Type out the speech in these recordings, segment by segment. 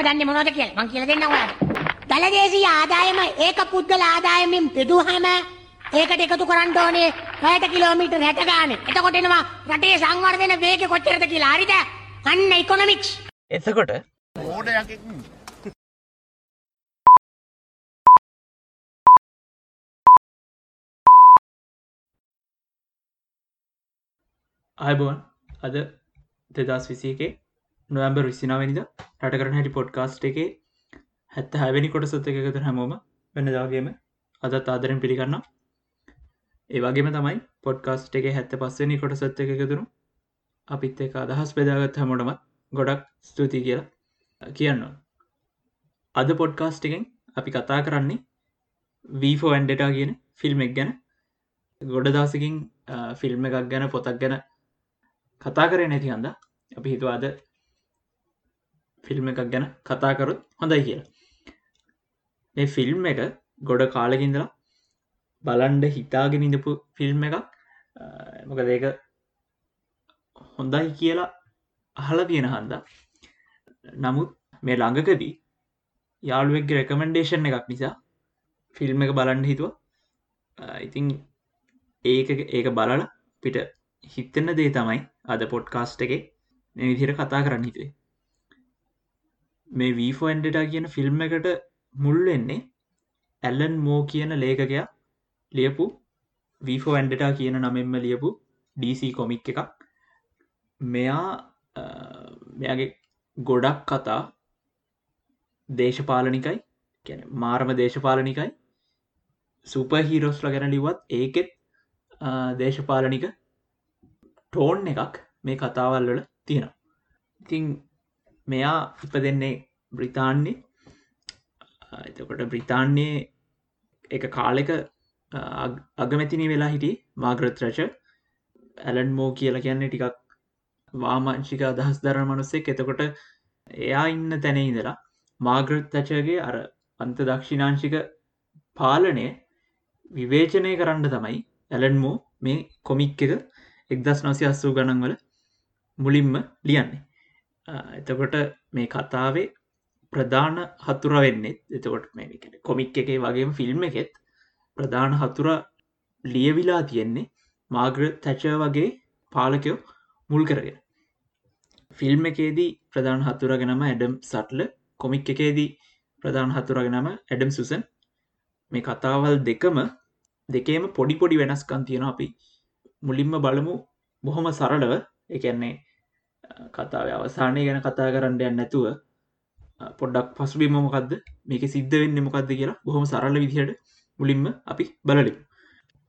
තාම දන්නේ මොනවද කියලා මං කියලා දෙන්නම් ඔයාලට. දලදේශීය ආදායම ඒක පුද්ගල ආදායමෙන් බෙදුවහම ඒකට එකතු කරන්න ඕනේ පැයට කිලෝමීටර් 60 ගානේ. එතකොට එනවා රටේ සංවර්ධන වේගය කොච්චරද කියලා. හරිද? අන්න ඉකොනොමික්ස්. එතකොට මෝඩයකින් අයබෝන් අද දෙදස් විසියකේ නොවම්බර් විසිනාවනිද රට කරන හැටි පොඩ්කාස්ට් එකේ හැත්ත හැවැනි කොට සොත්ත එකකත හැමෝම වෙන්න දාගේම අදත් ආදරෙන් පිළිගන්න ඒවගේම තමයි පොඩ්කාස්ට් එක හැත්ත පස්සනි කොට සොත්ත එකතුරු අපිත් එක අදහස් පෙදාගත් හැමෝටමත් ගොඩක් ස්තුති කියලා කියන්න අද පොඩ්කාස්ට් එකෙන් අපි කතා කරන්නේ වීෆෝ ඇන්ඩටා කියන ෆිල්ම් එක් ගැන. ගොඩ දවසකින් ෆිල්ම් එකක් ගැන පොතක් ගැන කතා කරේ නැති හන්ද? අපි හිතුවාද ෆිල්ම් එකක් ගැන කතාකරුත් හොඳයි කියලා. මේ ෆිල්ම් එක ගොඩ කාලකින්දලා බලන්ඩ හිතාගෙන ඉඳපු ෆිල්ම් එකක්. මොක දෙක හොඳයි කියලා අහල තියෙන හන්ද? නමුත් මේ ළඟකදී යාළුවෙක් රෙකමෙන්ඩේෂන් එකක් නිසා ෆිල්ම් එක බලන්න හිතුව. ඉතිං ඒක ඒක බලල පිට හිතන්න දේ තමයි අද පොඩ්කාස්ට් එක විදිර කතා කරන්න හිතුවේ. මේ වීෆෝන්ඩටා කියන ෆිල්ම් එකට මුල් වෙන්නේ ඇල්ලන් මෝ කියන ලේඛකයා ලියපු වීෆෝ ඇන්ඩටා කියන නමෙන්ම ලියපු DC කොමික් එකක්. මෙයා මෙයාගේ ගොඩක් කතා දේශපාලනිකයි ගැන මාර්ම දේශපාලනිකයි. සුප හිරෝස්ල ගැන ලිවත් ඒකෙත් දේශපාලනික ටෝන් එකක් මේ කතාවල් වල තියෙනවා. ඉතිං මෙයා ඉප දෙන්නේ බ්‍රිතාන්නේ එතකොට බ්‍රිතාන්නේ එක කාලෙක අගමැතිනි වෙලා හිටි මාග්‍රත් රච ඇලන් මෝ කියල කියන්නේ ටිකක් වාමංශික අදහස් දරන මනුස්සෙක්. එතකොට එයා ඉන්න තැන ඉදලා මාග්‍රත් තචගේ අර අන්ත දක්ෂිනාංශික පාලනය විවේචනය කරන්න තමයි ඇලන්මෝ මේ කොමික් එක එක්දස් නොසි අස්සූ ගණන්වල මුලින්ම ලියන්නේ. එතකොට මේ කතාවේ ප්‍රධාන හතුර වෙන්නෙත් එතකොට මේ කොමික් එකේ වගේම ෆිල්ම් එකෙත් ප්‍රධාන හතුර ලියවිලා තියෙන්නේ මාග්‍ර තැච වගේ පාලකයෝ මුල් කරගෙන. ෆිල්ම් එකේදී ප්‍රධාන හතුරගෙනම ඇඩම් සට්ල කොමික් එකේදී ප්‍රධාන හතුරගෙනම ඇඩම් සුසන් මේ කතාවල් දෙකම දෙකේම පොඩි පොඩි වෙනස්කන් තියෙන අපි මුලින්ම බලමු බොහොම සරලව. එකන්නේ කතාව අවසානය ගැන කතා කරන්න යන්න නැතුව පොඩ්ඩක් පසුබිම මොකක්ද මේක සිද්ධ වෙන්න මොකක්ද කියලා බොහොම සරල විදිහට මුලින්ම අපි බලලි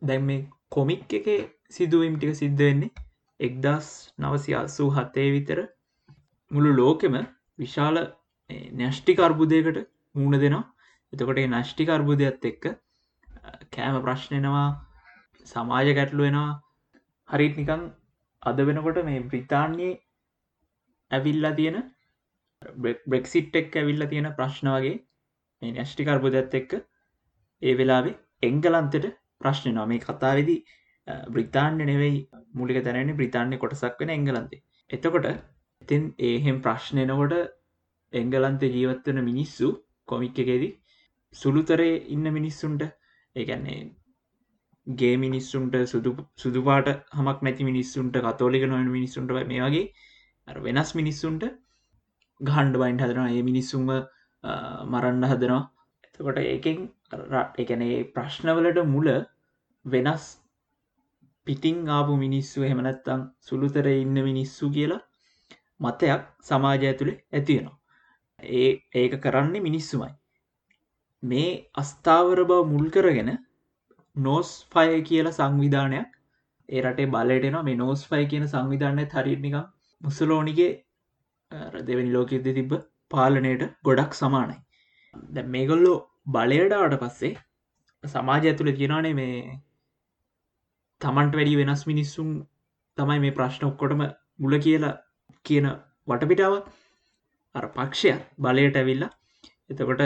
දැන් මේ කොමික් එක සිදුවීම් ටික සිද්ධ වෙන්නේ එක්දස් නවසි අස්සූ හත්තේ විතර. මුළු ලෝකෙම විශාල නැෂ්ටික අර්බුදයකට මූුණ දෙනවා. එතකොට නෂ්ටික අර්බුදයක්ත් එක්ක කෑම ප්‍රශ්නයනවා සමාජ ගැටලුවෙනවා හරිත් නිකං අද වෙනකොට මේ බ්‍රිතාන්යේ ඇවිල්ලා තියෙන බ්‍රෙක්සිට් එක් ඇවිල්ල තියෙන ප්‍රශ්න වගේ මේ නැෂ්ටිකර්බුදත් එක්ක ඒ වෙලාවේ එංගලන්තට ප්‍රශ්න නො මේ කතාවෙදි බ්‍රිතාන්‍ය නෙවෙයි මුලික තැනන්නේ බ්‍රිතාන්‍ය කොටසක් වෙන එංගලන්තේ. එතකොට ඉතින් ඒහෙම ප්‍රශ්නයනකොට එංගලන්තේ ජීවත්වන මිනිස්සු කොමික් එකේදී සුළුතරේ ඉන්න මිනිස්සුන්ට ඒගැන්නේ ගේ මිනිස්සුන්ට සුදු සුදුපාට හමක් නැති මිනිස්සුන්ට කතෝලික නොවන මිනිස්සුන්ට මේ වගේ වෙනස් මිනිස්සුන්ට ගහන්ඩ බයින්ට හදනවා. ඒ මිනිස්සුම මරන්න හදනවා. එතකොට ඒකෙන් එකනේ ප්‍රශ්නවලට මුල වෙනස් පිටිං ආපු මිනිස්සු හෙමනැත්තං සුළුතර ඉන්න මිනිස්සු කියලා මතයක් සමාජය ඇතුළේ ඇතිවෙනවා ඒ ඒක කරන්නේ මිනිස්සුමයි. මේ අස්ථාවර බව මුල් කරගෙන නෝස් ෆය කියල සංවිධානයක් ඒ රටේ බලටන මේ නෝස් ෆයි කියන සංවිධානය හරිනික මුසලෝනිගේ දෙවැනි ලෝකෙද තිබ්බ පාලනයට ගොඩක් සමානයි. දැ මේගොල්ලෝ බලයඩාවට පස්සේ සමාජ ඇතුළ තියෙනනේ මේ තමන්ට වැඩි වෙනස් මිනිස්සුන් තමයි මේ ප්‍රශ්න ඔක්කොටම මුල කියලා කියන වටපිටාව. අර පක්ෂය බලයට ඇවිල්ලා එතකොට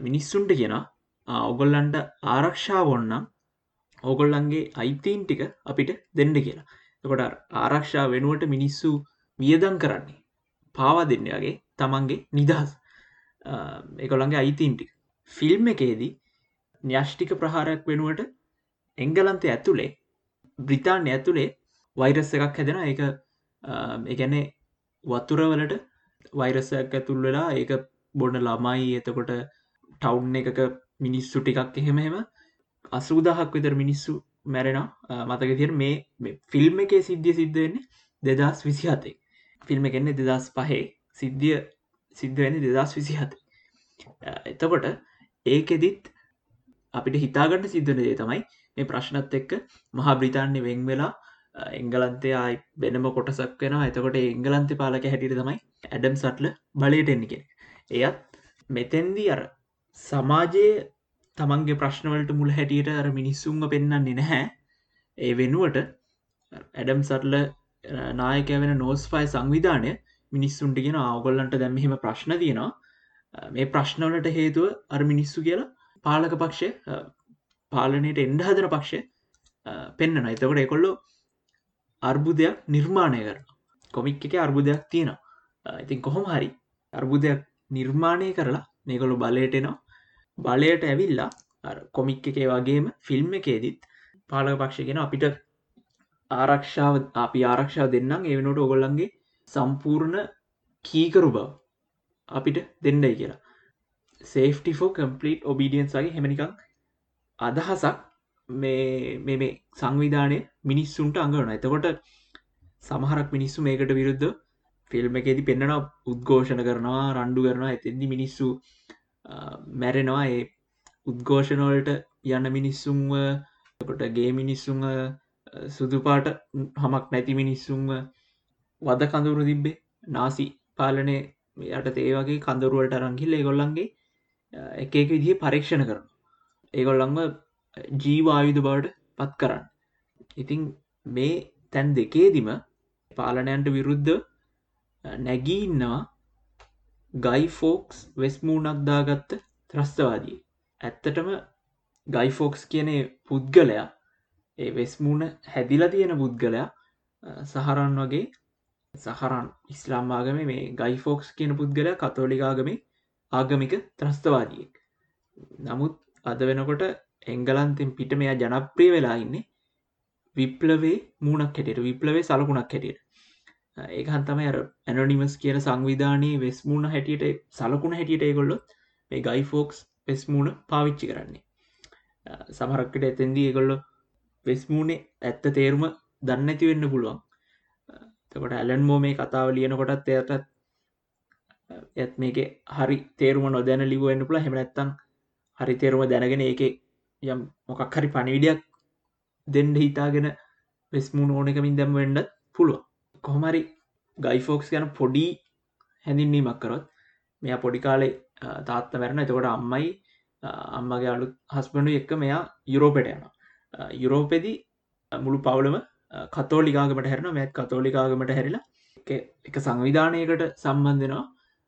මිනිස්සුන්ට කියෙන ඔගොල්ලන්ට ආරක්ෂාව ඔන්නම් ඕගොල්ලන්ගේ අයිතීන් ටික අපිට දෙන්න කියලා. එකොට ආරක්ෂා වෙනුවට මිනිස්සු වියදන් කරන්නේ. පාවා දෙන්නයාගේ තමන්ගේ නිදහස්. එකොළන්ගේ අයිතින්ටි ෆිල්ම් එකේදී න්‍යෂ්ටික ප්‍රහාරයක් වෙනුවට එංගලන්තය ඇතුළේ බ්‍රිතාන්‍ය ඇතුළේ වෛරස්ස එකක් හැදෙන එක එකැනේ වතුරවලට වෛරසයක් ඇතුල් වෙලා ඒක බොන්න ළමයි. එතකොට ටවුන් එකක මිනිස්සු ටිකක් එහෙමහෙම අසූදහක් විතර මිනිස්සු මැරෙන මතක තිර මේ ෆිල්ම් එකේ සිද්ධිය සිද්ධ වෙන්නේ දෙදස් විසි හතේ ෆිල්ම් එකෙන්නේ දෙදස් පහේ. සිද්ධිය සිද්ධ වෙන්නේ දෙදස් විසි හත එතකොට ඒකෙදිත් අපිට හිතාගට සිද්ධන දේ තමයි මේ ප්‍රශ්නත් එක්ක මහා බ්‍රිතාන්‍ය වෙන් වෙලා එංගලන්තේ ආයි වෙනම කොටසක් වෙන එතකොට එංගලන්ත පාලක හැටිට තමයි ඇඩම් සටල බලයට එන්න කෙන එයත් මෙතැන්දී අර සමාජයේ තමන්ගේ ප්‍රශ්නවලට මුල හැටියට අර මිනිස්සුන්ම පෙන්න්නන්නේ නැහැ. ඒ වෙනුවට ඇඩම් සටල නායක වෙන නෝස් පයි සංවිධානය මිනිස්සුන්ටිගෙන අවගොල්ලන්ට දැම්හෙම ප්‍රශ්න තියෙනවා. මේ ප්‍රශ්නවලට හේතුව අර මිනිස්සු කියලා පාලක පක්ෂය පාලනයට එන්ඩ හදන පක්ෂය පෙන්න්න එතකොට එකොල්ලෝ අර්බුදයක් නිර්මාණය කරන කොමික් එක අර්බුදයක් තියෙනවා. ඉතින් කොහොම හරි අර්බුදයක් නිර්මාණය කරලා මේකොළු බලයටනවා බලයට ඇවිල්ලා කොමික් එකේ වගේම ෆිල්ම් එකේදීත් පාලක පක්ෂගෙන අපිට ආරක්ෂාව අපි ආරක්ෂාව දෙන්නම් එවනොට ඔගොල්ලන්ගේ සම්පූර්ණ කීකරු බව අපිට දෙන්නයි කියලා. සේෆ්ටිෆෝ කම්පලිට් ඔබිඩියන්ස් වගේ හෙමනිකක් අදහසක් මේ මේ සංවිධානය මිනිස්සුන්ට අඟවන එතකොට සමහරක් මිනිස්සු මේකට විරුද්ධ ෆිල්ම් එකේති පෙන්න්නන උද්ඝෝෂණ කරනවා රණ්ඩු කරනවා. ඇතිදි මිනිස්සු මැරෙනවා. ඒ උද්ඝෝෂණවලට යන්න මිනිස්සුන්ව කොට ගේ මිනිස්සුන් සුදුපාට හමක් නැති මිනිස්සුන්ව වද කඳුරු තිබ්බේ. නාසි පාලනය යට තේවගේ කඳරුවලට රංගිල්ල ඒගොල්ලන්ගේ එක එක විදිහ පරීක්ෂණ කරන ඒගොල්ලංව ජීවායුධ බවට පත් කරන්න. ඉතිං මේ තැන් දෙකේදිම පාලනයන්ට විරුද්ධ නැගීන්නවා ගයිෆෝක්ස් වෙස්මූනක් දාගත්ත ත්‍රස්තවාදී ඇත්තටම ගයිෆෝක්ස් කියන පුද්ගලයා ඒ වෙස්මූන හැදිලා තියෙන පුද්ගලයා සහරන් වගේ සහරන් ඉස්ලාම්මාගම මේ ගයිෆෝක්ස් කියන පුද්ගලයා කතෝලිකාගම ආගමික ත්‍රස්තවාදියෙක්. නමුත් අද වෙනකොට එංගලන්තෙන් පිට මෙයා ජනප්‍රිය වෙලා ඉන්නේ විප්ලවේ මූුණක් හැටියට විප්ලවේ සලකුණක් හැටියට. ඒකන් තමයි අර ඇනොනිමස් කියන සංවිධානයේ වෙස්මූුණ හැටියට සලකුණ හැටියට ඒගොල්ලොත් මේ ගයිෆෝක්ස් වෙස්මූුණ පාවිච්චි කරන්නේ. සමහරක්කට ඇතැන්දී ඒගොල්ලො වෙස්මූුණේ ඇත්ත තේරුම දන්න ඇති වෙන්න පුළුවන්. තකොට ඇලන්මෝ මේ කතාව ලියන කොටත් එයටත් ඇත් මේක හරි තේරුම නොදැන ලිවන්න පුළ හෙමනැත්තන් හරි තේරුම දැනගෙන ඒක යම් මොකක් හරි පණිවිඩයක් දෙන්ඩ හිතාගෙන වෙස්මුණ ඕනකමින් දැම් වෙන්ඩ පුළුව කොහොමරි ගයිෆෝක්ස් ගැන පොඩි හැඳින්වීමක් කරොත් මෙයා පොඩි කාලේ තාත්ත වැරණ එතකොට අම්මයි අම්මගේ අලු හස්බනු එක්ක මෙයා යුරෝපට යන යුරෝපෙදි මුළු පවුලම කතෝලිකාගමට හැරන මැත් කතෝලිකාගමට හැරිලා එක සංවිධානයකට සම්බන්ධනවා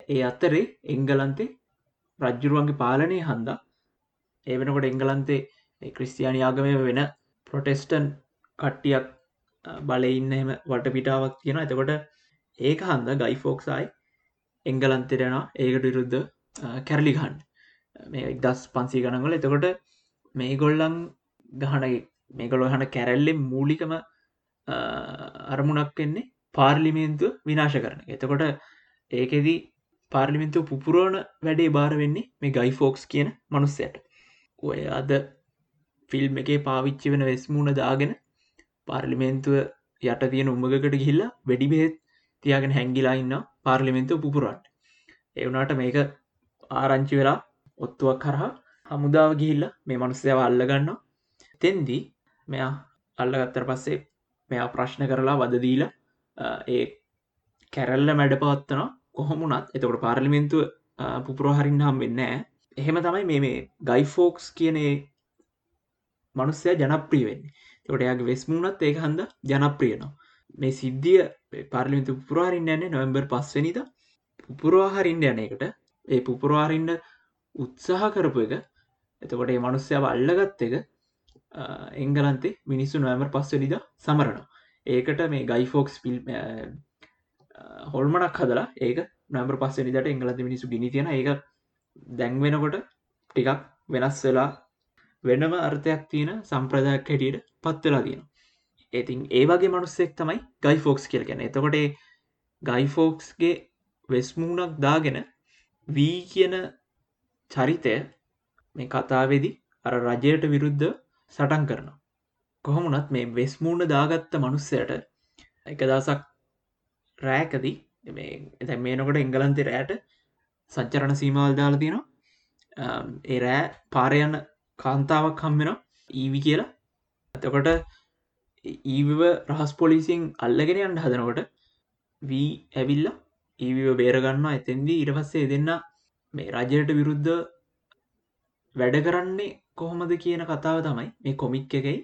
ඒ අත්තරේ එංගලන්තේ රජ්ජුරුවන්ගේ පාලනය හන්දා. ඒ වෙනකොට එංගලන්තේ ක්‍රිස්තියානි ආගමය වෙන ප්‍රොටෙස්ටන් කට්ටියක් බලඉන්න එම වටපිටාවක් තියෙන එතකොට ඒක හන්ද ගයිෆෝක්සයි එංගලන්තෙරෙන ඒකට විරුද්ධ කැරලිගහන් මේ දස් පන්සී ගණන්වල එතකොට මේ ගොල්ලන් ගහන මේගොලො හන කැරල්ලෙ මූලිකම අරමුණක් වෙන්නේ පාර්ලිමේන්තුව විනාශ කරන එතකොට ඒකෙදී පාර්ලිමින්තුව පුපුරෝණ වැඩේ බාර වෙන්නේ මේ ගයිෆෝක්ස් කියන මනුස්සයට. ඔය අද ෆිල්ම් එකේ පාවිච්චි වෙන වෙස්මුණ දාගෙන පාර්ලිමේන්තුව යට තියෙන උමගකට ගිහිල්ලා වැඩිබෙත් තියාගෙන හැංගිලා ඉන්න පාර්ලිමෙන්තුව පුපුරන්ට එවනාට මේක ආරංචි වෙලා ඔත්තුවක් කරහා හමුදාව ගිහිල්ල මේ මනුස්සයව අල්ලගන්න තෙන්දී මෙයා අල්ලගත්තර පස්සේ මෙයා ප්‍රශ්න කරලා වදදීල ඒ කැරල්ල මැඩ පවත්වන කොහොමුණත් එතකොට පාර්ලිමෙන්තුව පුපුරහරින් හම් වෙන්න එහෙම තමයි මේ මේ ගයිෆෝක්ස් කියනේ මනුස්සය ජනප්‍රිය වෙන්නේ. තොට යාගේ වෙස්මුණත් ඒක හන්ද ජනප්‍රියනවා මේ සිද්ධිය පාර්ලිමිතු පුරාරින්න යන්නේ නොවම්බර් පස්වනිද පුපුරවාහරින්ට යන එකට. ඒ පුපුරවාරින්ට උත්සාහ කරපු එක. එතකොට ඒ මනුස්්‍යාව අල්ලගත්ත එක එංගලන්තේ මිනිස්සු නොවමර් පස්වනිද සමරනවා. ඒකට මේ ගයිෆෝක්ස් පිල් හොල්මනක් හදලා ඒක නම්බර පස්සනිදට එංගලන්ත මිනිසු ගිනි තියෙන ඒක දැන් වෙනකොට ටිකක් වෙනස් වෙලා වෙනම අර්ථයක් තියෙන සම්ප්‍රදායක් හැටියට පත් වෙලා තියෙන ඉතින් ඒ වගේ මනුස්සෙක් තමයි ගයි ෆෝක්ස් කියල ගැන එතකොට ගයි ෆෝක්ස්ගේ වෙස්මූනක් දාගෙන වී කියන චරිතය මේ කතාවෙදි අර රජයට විරුද්ධ සටන් කරනවා. කොහොමුණත් මේ වෙස්මූුණ දාගත්ත මනුස්සයට එක දසක් රෑකදී එ මේනකොට එංගලන්තේ රෑට සච්චරණ සීමවල් දාලා තියෙනවා. ඒ රෑ පාරයන්න කාන්තාවක් හම්බෙන ඊවි කියලා. එතකොට ඊව රහස් පොලිසින් අල්ලගෙන අන්ඩ හදනකොට වී ඇවිල්ල ඒවිව බේරගන්න එතෙන්දී ඉරපස්සේ දෙන්න මේ රජයට විරුද්ධ වැඩ කරන්නේ කොහොමද කියන කතාව තමයි මේ කොමික් එකයි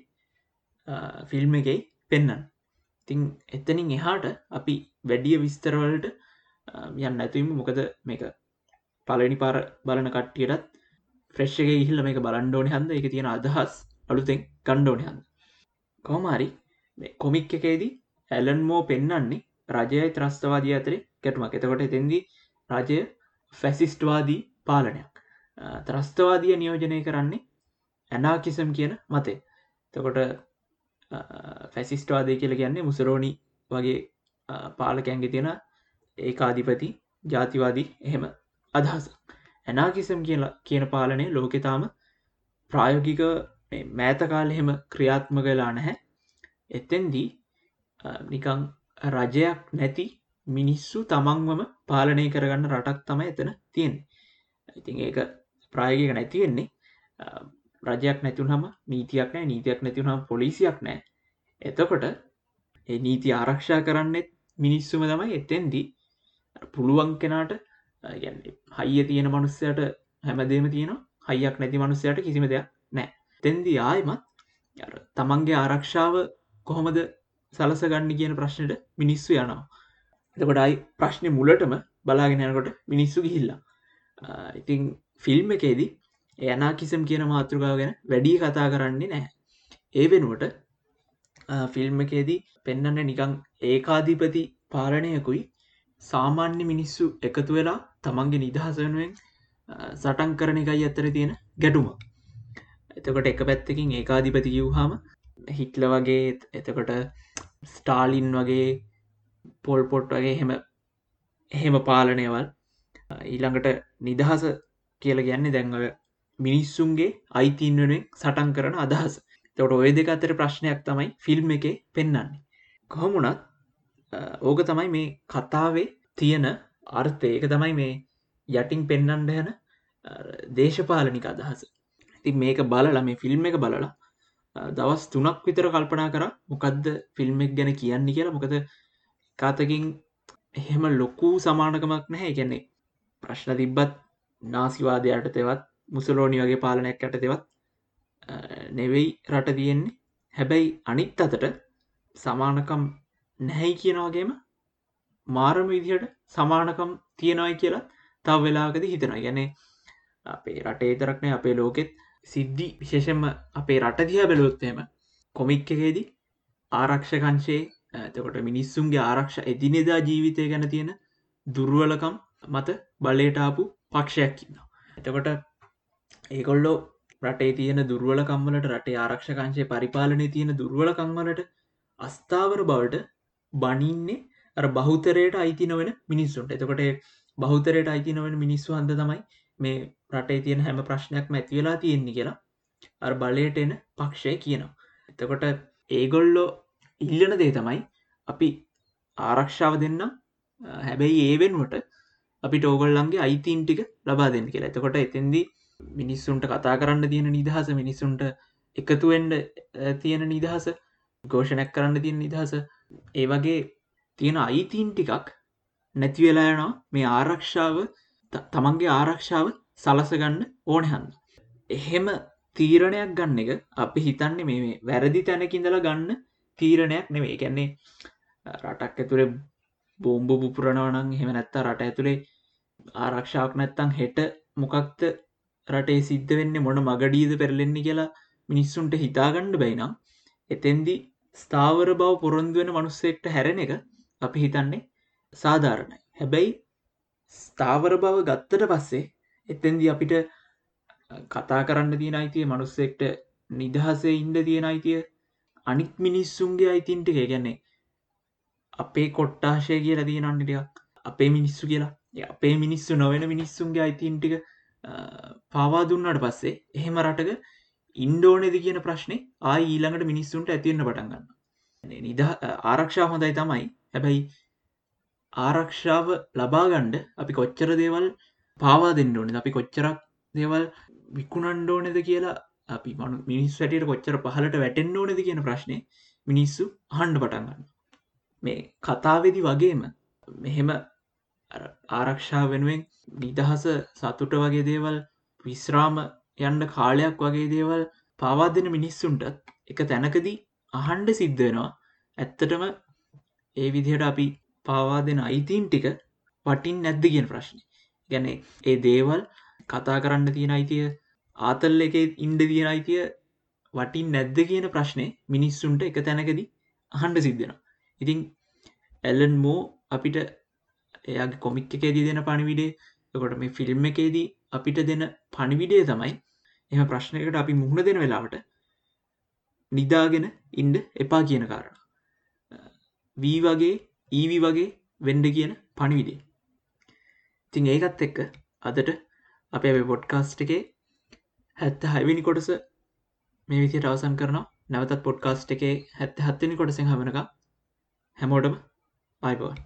ෆිල්ම් එකයි පෙන්න්න තිං එතනින් එහාට අපි වැඩිය විස්තරවලට යන්න ඇතුවීම මොකද මේක පලනි පාර බලන කට්ටියටත් ෆ්‍රෙශ්ගේ ඉහිල්ල මේක බලන්ඩෝනි හන්ද? එක තියෙන අදහස් අලුතෙන් කණ්ඩෝනි හන්ද? කොමරි කොමික් එකේදී ඇලන් මෝ පෙන්න්නන්නේ රජයයි ත්‍රස්තවාදී අතරේ කැටුමක් එතකොට එතෙන්දී රජය ෆැසිස්ටවාදී පාලනයක්. ත්‍රස්තවාදිය නියෝජනය කරන්නේ ඇනාකිසම් කියන මතේ තකොට ෆැසිස්ටවාදය කියල කියන්නේ මුසරෝණි වගේ පාලකැන්ගෙ තියෙන ඒකාධිපති ජාතිවාදී එහෙම අදහස. ඇනාකිසම් කියලා කියන පාලනය ලෝකෙතාම ප්‍රායෝගික මෑතකාල එහෙම ක්‍රියාත්ම කලා නැහැ. එතෙන්දී නිකං රජයක් නැති මිනිස්සු තමන්වම පාලනය කරගන්න රටක් තම එතන තියෙන් ඉතින් ඒක ප්‍රායගක නැතිවෙන්නේ රජයක් නැතුනහම නීතියක් නෑ නීතියක් නැතිවුණම් පොලිසියක් නෑ එතකොට ඒ නීති ආරක්ෂා කරන්නෙත් මිනිස්සුම තමයි එතෙන්දී. පුළුවන් කෙනාට හයිය තියෙන මනුස්සයට හැමදේම තියෙන හයියක් නැති මනුස්සයට කිසිම දෙයක් නෑ තෙන්දි ආයමත් තමන්ගේ ආරක්ෂාව කොහොමද සලසගන්න කියන ප්‍රශ්නයට මිනිස්සු යනවා. එතකොටයි ප්‍රශ්නය මුලටම බලාගෙන යනකොට මිනිස්සු ගිහිල්ලා. ඉතිං ෆිල්ම් එකේදී යනා කිසම් කියන මාතෘකාව ගැන වැඩිය කතා කරන්නේ නැහැ. ඒ වෙනුවට ෆිල්ම් එකේදී පෙන්නන්න නිකං ඒකාධිපති පාලනයකුයි. සාමාන්‍ය මිනිස්සු එකතු වෙලා තමන්ගේ නිදහස වෙනුවෙන් සටන් කරන එකයි අත්තර තියෙන ගැටුම. එතකොට එක පැත්තකින් ඒකාධිපති කිව්හාම හිට්ල වගේ එතකොට ස්ටාලින් වගේ පොල් පොට් වගේ එහෙම එහෙම පාලනයවල් ඊළඟට නිදහස කියල ගැන්නේ දැන්ව මිනිස්සුන්ගේ අයිතින් වෙනුවෙන් සටන් කරන අදහස. තොට ඔය දෙක අතර ප්‍රශ්නයක් තමයි ෆිල්ම් එක පෙන්න්නන්නේ කොහොමුණත් ඕක තමයි මේ කතාවේ තියෙන අර්ථය. ඒක තමයි මේ යටින් පෙන්නන්ඩ යන දේශපාලනික අදහස. ති මේක බලලා මේ ෆිල්ම් එක බලලා දවස් තුනක් විතර කල්පනා කර මොකක්ද ෆිල්ම්ෙක් ගැන කියන්න කියලා. මොකද කාතකින් එහෙම ලොකු සමානකමක් නැහැ. ගැන්නේ ප්‍රශ්න තිබ්බත් නාසිවාදයට තෙවත් මුසලෝනි වගේ පාලනයක් ඇට තෙවත් නෙවෙයි රට තියෙන්නේ. හැබැයි අනිත් අතට සමානකම් නැහැයි කියනවාගේම මාරම විදිහට සමානකම් තියෙනවයි කියලා තව වෙලාකද හිතෙන ගැනේ අපේ රටේ තරක්නය අපේ ලෝකෙත් සිද්ධි විශේෂෙන්ම අපේ රට දිහ බැලොත්තේම කොමික් එකේදී ආරක්ෂකංශයේ ඇතකොට මිනිස්සුන්ගේ ආරක්ෂ එදිනෙදා ජීවිතය ගැන තියෙන දුර්ුවලකම් මත බලේටාපු පක්ෂයක්කින්න එතකොට ඒකොල්ලෝ රටේ තියෙන දුර්වලකම්වලට රටේ ආරක්ෂකංශය පරිපාලනය තියෙන දුර්වලකංවලට අස්ථාවර බවට බනින්නේ අර බහුතරයට අයිති නොවෙන මිනිස්සුන්ට. එතකොට බහුතරයට අයිති නොවෙන මිනිස්සු හන්ද තමයි මේ රටේ තියෙන හැම ප්‍රශ්නයක් ඇති වෙලා තියෙන්නේ කියලා අර බලයට එන පක්ෂය කියනවා. එතකොට ඒගොල්ලෝ ඉල්ලන දේ තමයි අපි ආරක්ෂාව දෙන්න හැබැයි ඒ වෙනුවට අපි ටෝගොල්ලන්ගේ අයිතින් ටික ලබා දෙන්න කියලා. එතකොට එතෙන්දී මිනිස්සුන්ට කතා කරන්න තියෙන නිදහස මිනිස්සුන්ට එකතුවෙන්ඩ තියෙන නිදහස ගෝෂණයක් කරන්න තියෙන නිදහස. ඒ වගේ තියෙන අයිතින් ටිකක් නැතිවෙලායනවා මේ ආරක්ෂාව තමන්ගේ ආරක්ෂාව සලසගන්න ඕනහන්ද. එහෙම තීරණයක් ගන්න එක අපි හිතන්නේ මේ වැරදි තැනකින්දලා ගන්න තීරණයක් නෙවේ ගැන්නේ රටක් ඇතුළේ බෝම්බ පුපුරණවනං එහෙම නැත්තා රට ඇතුළේ ආරක්ෂාවක් නැත්තං හෙට මොකක්ත රටේ සිද්ධ වෙන්න මොන මගඩීද පෙරලෙන්නේ කියලා මිනිස්සුන්ට හිතාගණ්ඩ බයිනම් එතෙන්දි ස්ථාවර බව පොරොන්දුවෙන මනුස්සෙක්ට හැරෙන එක අපි හිතන්නේ සාධාරණයි. හැබැයි ස්ථාවර බව ගත්තට පස්සේ එතැන්දි අපිට කතා කරන්න තියෙන අයිතිය මනුස්සෙක්ට නිදහසේ ඉන්ඩ තියෙන අයිතිය අනිත් මිනිස්සුන්ගේ අයිතින්ට ගැන්නේ අපේ කොට්ටාශය කිය ලදී නන්නටයක් අපේ මිනිස්සු කියලා. අපේ මිනිස්සු නොවෙන මිනිස්සුන්ගේ අයිතින්ටික පවා දුන්නට පස්සේ එහෙම රටක ඉන්ඩෝනෙද කියන ප්‍රශ්නය ආ ඊළඟට මිනිස්සුන්ට ඇතිවන්න පටන්ගන්න නිද ආරක්ෂා හොඳයි තමයි. හැබැයි ආරක්ෂාව ලබාගණ්ඩ අපි කොච්චර දේවල් පාවා දෙන්න ඕනෙ අපි කොච්චරක් දේවල් විකුණන්ඩෝනෙද කියලා අපි මනු මිනිස් වැටියට කොච්චර පහලට වැටෙන්න්න ඕනෙද කියන ප්‍රශ්නය මිනිස්සු හන්ඩ පටන්ගන්න මේ කතාවෙදි වගේම මෙහෙම ආරක්ෂා වෙනුවෙන් නිදහස සතුට වගේ දේවල් විශ්‍රාම යන්ඩ කාලයක් වගේ දේවල් පවා දෙන මිනිස්සුන්ටත් එක තැනකදී අහන්ඩ සිද්ධ වෙනවා. ඇත්තටම ඒ විදිහට අපි පාවා දෙන අයිතින් ටික වටින් නැද්ද කියන ප්‍රශ්න. ගැන ඒ දේවල් කතා කරන්න තියෙන අයිතිය ආතල්ල එක ඉන්ඩ තියෙන අයිතිය වටින් නැද්ද කියන ප්‍රශ්නය මිනිස්සුන්ට එක තැනකදී අහන්ඩ සිද්ධෙනවා ඉතින් ඇල්ලන් මෝ අපිට එයාගේ කොමික් එකේදී දෙන පණිවිඩේ කොට මේ ෆිල්ම් එකේදී අපිට දෙන පණිවිඩේ තමයි එම ප්‍රශ්නයකට අපි මුහුණ දෙන වෙලාවට නිදාගෙන ඉන්ඩ එපා කියන කාරණ. වී වගේ ඊවි වගේ වෙන්ඩ කියන පණිවිඩේ තිං ඒකත් එක්ක අදට අප පොඩ්කාස්ට් එකේ හැත්ත හයිවිනි කොටස මේ විසි රවසන් කරන නැවතත් පොඩ්කාස්ට් එකේ හැත්ත හත්තනි කොටසෙන් හමනක හැමෝටම අයිබෝන්